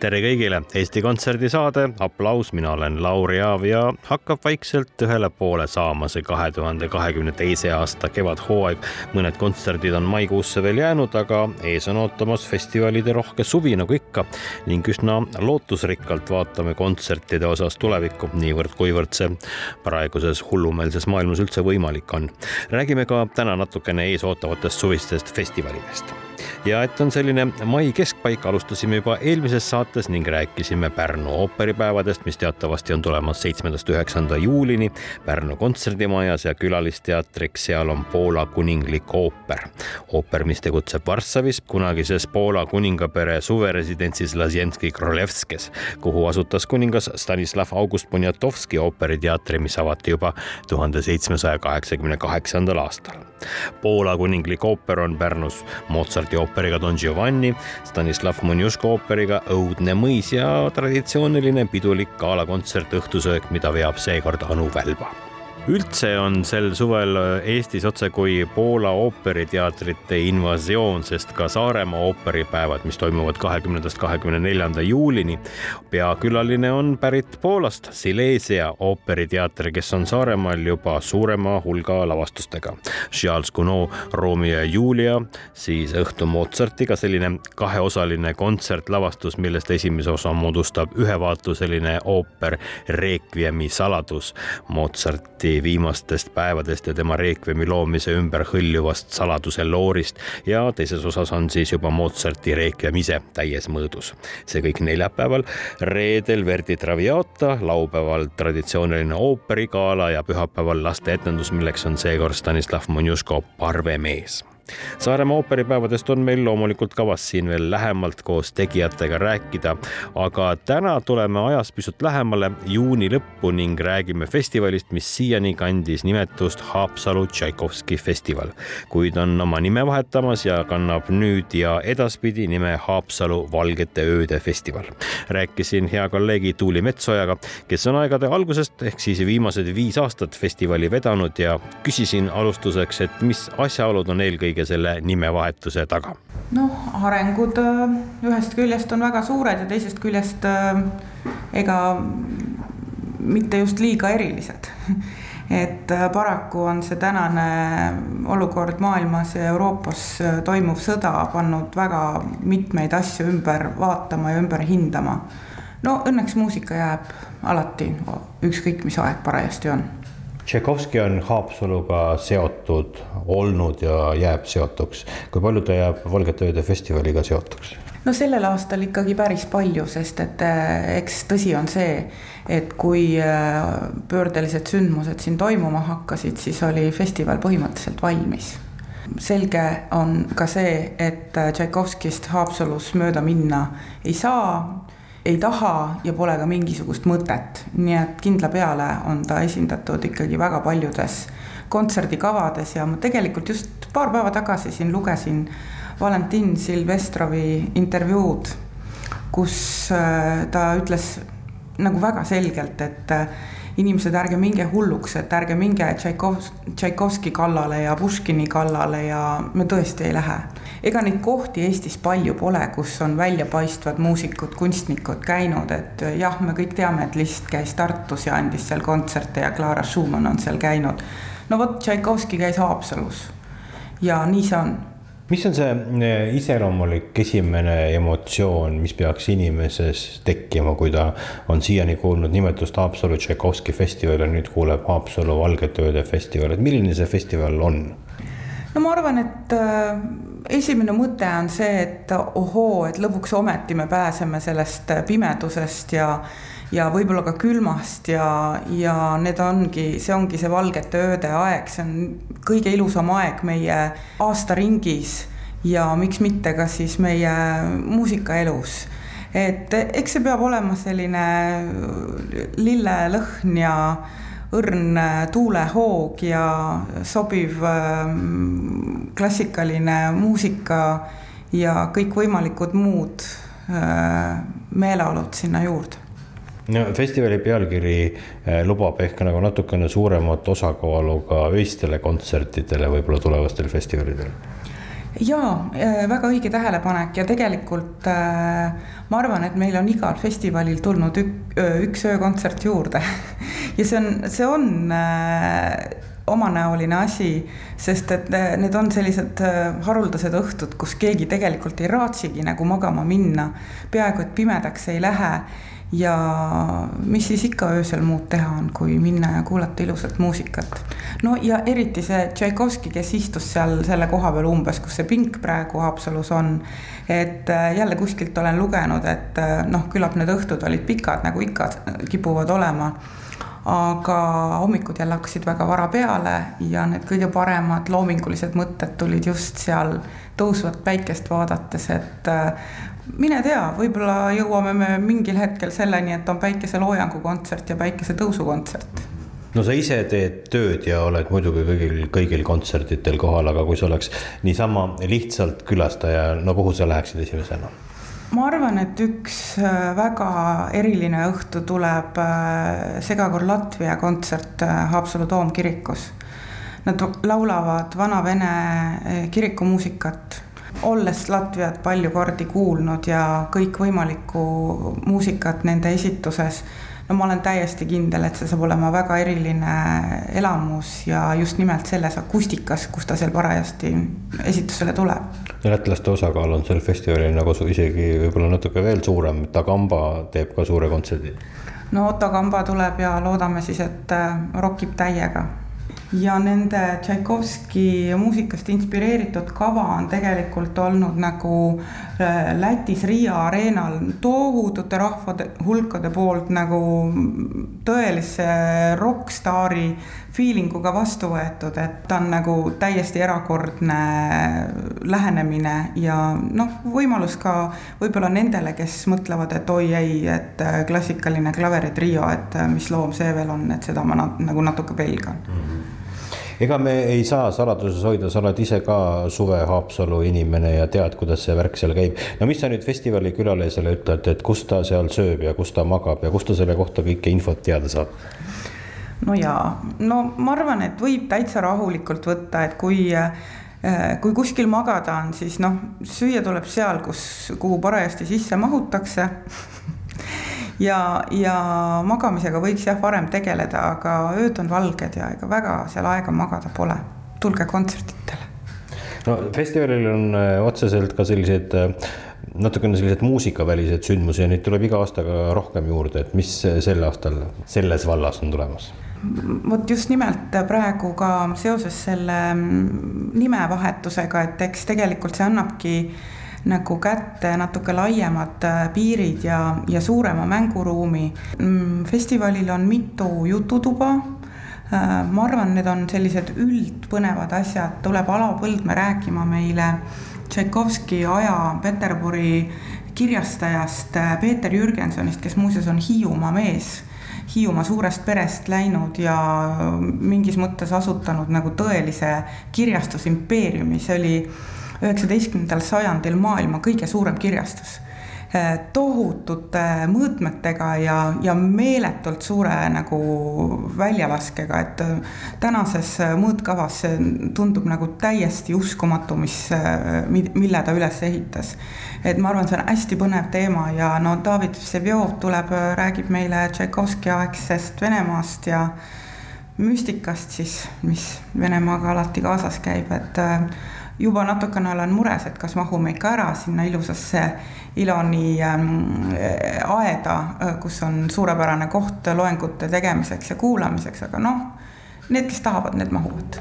Tere kõigile, Eesti Kontserdi saade Applaus, mina olen Lauri Aav ja hakkab vaikselt ühele poole saama see kahe tuhande kahekümne teise aasta kevadhooaeg. mõned kontserdid on maikuusse veel jäänud, aga ees on ootamas festivalide rohke suvi nagu ikka ning üsna lootusrikkalt vaatame kontsertide osas tulevikku, niivõrd-kuivõrd see praeguses hullumeelses maailmas üldse võimalik on. räägime ka täna natukene ees ootavatest suvistest festivalidest ja et on selline mai keskpaik, alustasime juba eelmises saates ning rääkisime Pärnu ooperipäevadest, mis teatavasti on tulemas seitsmendast üheksanda juulini Pärnu kontserdimajas ja külalisteatriks seal on Poola kuninglik ooper. ooper, mis tegutseb Varssavis, kunagises Poola kuningapere suveresidentsis Lasjenski Krolevskes, kuhu asutas kuningas Stanislav August Poniatovski ooperiteatri, mis avati juba tuhande seitsmesaja kaheksakümne kaheksandal aastal. Poola kuninglik ooper on Pärnus Mozarti ooper ooperiga Don Giovanni, Stanislav Monjuško ooperiga Õudne mõis ja traditsiooniline pidulik galakontsert õhtusöök, mida veab seekord Anu Välba üldse on sel suvel Eestis otsekui Poola ooperiteatrite invasioon, sest ka Saaremaa ooperipäevad, mis toimuvad kahekümnendast kahekümne neljanda juulini. peakülaline on pärit Poolast, Silesia ooperiteater, kes on Saaremaal juba suurema hulga lavastustega. Charles Gounod Romeo ja Julia, siis Õhtu Mozartiga selline kaheosaline kontsertlavastus, millest esimese osa moodustab ühevaatuseline ooper Requiemi saladus Mozarti Eesti viimastest päevadest ja tema reekvemi loomise ümber hõljuvast saladuse loorist ja teises osas on siis juba Mozarti reekvem ise täies mõõdus. see kõik neljapäeval, reedel Verdi Traviata, laupäeval traditsiooniline ooperigala ja pühapäeval lasteetendus, milleks on seekord Stanislav Monjuško Parvemees Saaremaa ooperipäevadest on meil loomulikult kavas siin veel lähemalt koos tegijatega rääkida, aga täna tuleme ajas pisut lähemale juuni lõppu ning räägime festivalist, mis siiani kandis nimetust Haapsalu Tšaikovski festival, kuid on oma nime vahetamas ja kannab nüüd ja edaspidi nime Haapsalu Valgete ööde festival. rääkisin hea kolleegi Tuuli Metsojaga, kes on aegade algusest ehk siis viimased viis aastat festivali vedanud ja küsisin alustuseks, et mis asjaolud on eelkõige kõige selle nimevahetuse taga? noh, arengud äh, ühest küljest on väga suured ja teisest küljest äh, ega mitte just liiga erilised et äh, paraku on see tänane olukord maailmas ja Euroopas toimuv sõda pannud väga mitmeid asju ümber vaatama ja ümber hindama. no õnneks muusika jääb alati, ükskõik mis aeg parajasti on Tšaikovski on Haapsaluga seotud olnud ja jääb seotuks. kui palju ta jääb Valgete ööde festivaliga seotuks? no sellel aastal ikkagi päris palju, sest et eh, eks tõsi on see, et kui eh, pöördelised sündmused siin toimuma hakkasid, siis oli festival põhimõtteliselt valmis selge on ka see, et Tšaikovskist Haapsalus mööda minna ei saa ei taha ja pole ka mingisugust mõtet, nii et kindla peale on ta esindatud ikkagi väga paljudes kontserdikavades ja ma tegelikult just paar päeva tagasi siin lugesin Valentin Silvestrovi intervjuud, kus äh, ta ütles nagu väga selgelt, et äh, inimesed, ärge minge hulluks, et ärge minge Tšaikov-, Tšaikovski kallale ja Puškini kallale ja me tõesti ei lähe. Ega neid kohti Eestis palju pole, kus on väljapaistvad muusikud, kunstnikud käinud, et jah, me kõik teame, et Liszt käis Tartus ja andis seal kontserte ja Clara Schumann on seal käinud. no vot, Tšaikovski käis Haapsalus ja nii see on mis on see eh, iseloomulik esimene emotsioon, mis peaks inimeses tekkima, kui ta on siiani kuulnud nimetust Haapsalu Tšaikovski festival ja nüüd kuuleb Haapsalu Valgete ööde festival, et milline see festival on? no ma arvan, et äh, esimene mõte on see, et ohoo, et lõpuks ometi me pääseme sellest pimedusest ja ja võib-olla ka külmast ja, ja need ongi, see ongi see valgete ööde aeg, see on kõige ilusam aeg meie aastaringis ja miks mitte ka siis meie muusikaelus. et eks see peab olema selline lillelõhn ja õrn tuulehoog ja sobiv ähm, klassikaline muusika ja kõikvõimalikud muud äh, meeleolud sinna juurde. No festivali pealkiri äh, lubab ehk nagu natukene suuremat osakaalu ka öistele kontsertidele võib-olla tulevastel festivalidel. Äh, väga õige tähelepanek ja tegelikult äh, ma arvan, et meil on igal festivalil tulnud ük, üks öökontsert juurde ja see on, see on äh, omanäoline asi, sest et need on sellised haruldased õhtud, kus keegi tegelikult ei raatsigi nagu magama minna, peaaegu et pimedaks ei lähe ja mis siis ikka öösel muud teha on, kui minna ja kuulata ilusat muusikat. no ja eriti see Tšaikovski, kes istus seal selle koha peal umbes, kus see pink praegu Haapsalus on. et äh, jälle kuskilt olen lugenud, et äh, noh, küllap need õhtud olid pikad, nagu ikka kipuvad olema aga hommikud jälle hakkasid väga vara peale ja need kõige paremad loomingulised mõtted tulid just seal tõusvat päikest vaadates, et äh, mine tea, võib-olla jõuame me mingil hetkel selleni, et on päikeseloojangu kontsert ja päikesetõusu kontsert no sa ise teed tööd ja oled muidugi kõigil, kõigil kontsertidel kohal, aga kui see oleks niisama lihtsalt külastaja, no kuhu sa läheksid esimesena? Ma arvan, et üks äh, väga eriline õhtu tuleb äh, Segakoor Latvia kontsert äh, Haapsalu toomkirikus. Nad laulavad vana-vene kirikumuusikat olles Latviat palju kordi kuulnud ja kõikvõimalikku muusikat nende esituses, no ma olen täiesti kindel, et see saab olema väga eriline elamus ja just nimelt selles akustikas, kus ta seal parajasti esitusele tuleb. ja lätlaste osakaal on sel festivalil nagu isegi võib-olla natuke veel suurem, Tagamba teeb ka suure kontserdi. no Kamba tuleb ja loodame siis, et äh, rokib täiega ja nende Tšaikovski muusikast inspireeritud kava on tegelikult olnud nagu äh, Lätis Riia areenal tohutute rahvade hulkade poolt nagu tõelise rokkstaari feeling uga vastu võetud, et ta on nagu täiesti erakordne lähenemine ja noh, võimalus ka võib-olla nendele, kes mõtlevad, et oi ei, et äh, klassikaline klaverid Rio, et äh, mis loom see veel on, et seda ma nat nagu natuke pelgan mm. -hmm ega me ei saa saladuses hoida, sa oled ise ka suve Haapsalu inimene ja tead, kuidas see värk seal käib. no mis sa nüüd festivali külalisele ütled, et kus ta seal sööb ja kus ta magab ja kust ta selle kohta kõike infot teada saab? no jaa, no ma arvan, et võib täitsa rahulikult võtta, et kui kui kuskil magada on, siis noh, süüa tuleb seal, kus, kuhu parajasti sisse mahutakse ja, ja magamisega võiks jah, varem tegeleda, aga ööd on valged ja ega väga seal aega magada pole. tulge kontsertidele. no festivalil on äh, otseselt ka sellised äh, natukene sellised muusikavälised sündmusi ja neid tuleb iga aastaga rohkem juurde, et mis sel aastal selles vallas on tulemas? vot just nimelt praegu ka seoses selle mm, nimevahetusega, et eks tegelikult see annabki nagu kätte natuke laiemad äh, piirid ja, ja suurema mänguruumi. Mm, festivalil on mitu jututuba. Äh, ma arvan, need on sellised üldpõnevad asjad, tuleb Alo Põldmäe rääkima meile Tšaikovski aja Peterburi kirjastajast äh, Peeter Jürgensonist, kes muuseas on Hiiumaa mees, Hiiumaa suurest perest läinud ja mingis mõttes asutanud nagu tõelise kirjastusimpeeriumi, see oli üheksateistkümnendal sajandil maailma kõige suurem kirjastus eh, tohutute mõõtmetega ja, ja meeletult suure nagu väljalaskega, et eh, tänases mõõtkavas see tundub nagu täiesti uskumatu, mis, mille ta üles ehitas. et ma arvan, see on hästi põnev teema ja no David Vseviov tuleb, räägib meile Tšaikovski aegsest Venemaast ja müstikast siis, mis Venemaaga alati kaasas käib, et juba natukene olen mures, et kas mahume ikka ära sinna ilusasse Iloni ähm, aeda, äh, kus on suurepärane koht loengute tegemiseks ja kuulamiseks, aga noh, need, kes tahavad, need mahuvad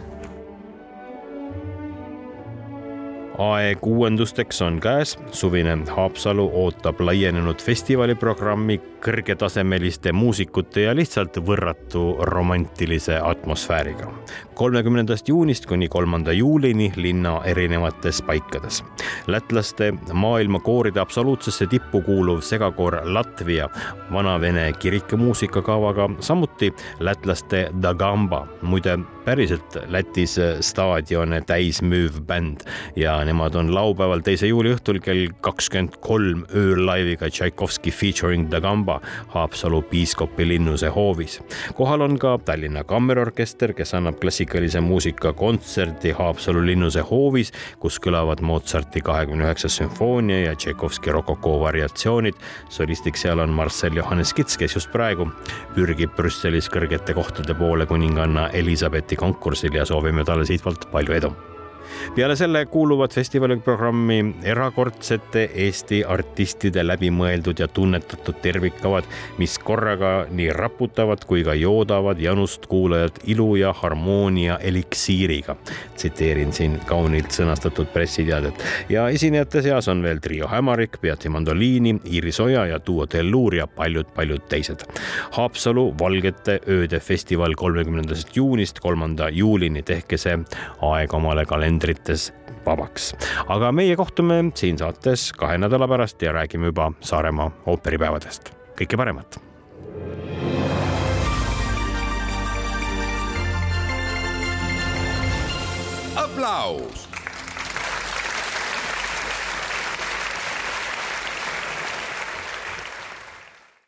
aeg uuendusteks on käes, suvine Haapsalu ootab laienenud festivaliprogrammi kõrgetasemeliste muusikute ja lihtsalt võrratu romantilise atmosfääriga. kolmekümnendast juunist kuni kolmanda juulini linna erinevates paikades. lätlaste maailmakooride absoluutsesse tippu kuuluv segakoor Latvia vana-vene kirikumuusikakavaga, samuti lätlaste Dagamba, muide päriselt Lätis staadione täis müüv bänd ja nemad on laupäeval, teise juuli õhtul kell kakskümmend kolm ööllaiviga Tšaikovski featuring Dagamba Haapsalu piiskopi linnuse hoovis. kohal on ka Tallinna Kammerorkester, kes annab klassikalise muusika kontserti Haapsalu linnuse hoovis, kus kõlavad Mozarti kahekümne üheksas sümfoonia ja Tšaikovski rokoko variatsioonid. solistiks seal on Marcel Johannes Kits, kes just praegu pürgib Brüsselis kõrgete kohtade poole kuninganna Elizabethi konkursil ja soovime talle siitpoolt palju edu peale selle kuuluvad festivali programmi erakordsete Eesti artistide läbimõeldud ja tunnetatud tervikkavad, mis korraga nii raputavad kui ka joodavad janust kuulajat ilu ja harmoonia eliksiiriga. tsiteerin siin kaunilt sõnastatud pressiteadet ja esinejate seas on veel trio Hämarik, Beati Mandoliini, Iiris Oja ja Duo Delluur ja paljud-paljud teised. Haapsalu Valgete ööde festival kolmekümnendast juunist kolmanda juulini, tehke see aeg omale kalendrisse kalendrites vabaks. aga meie kohtume siin saates kahe nädala pärast ja räägime juba Saaremaa ooperipäevadest. kõike paremat. aplaus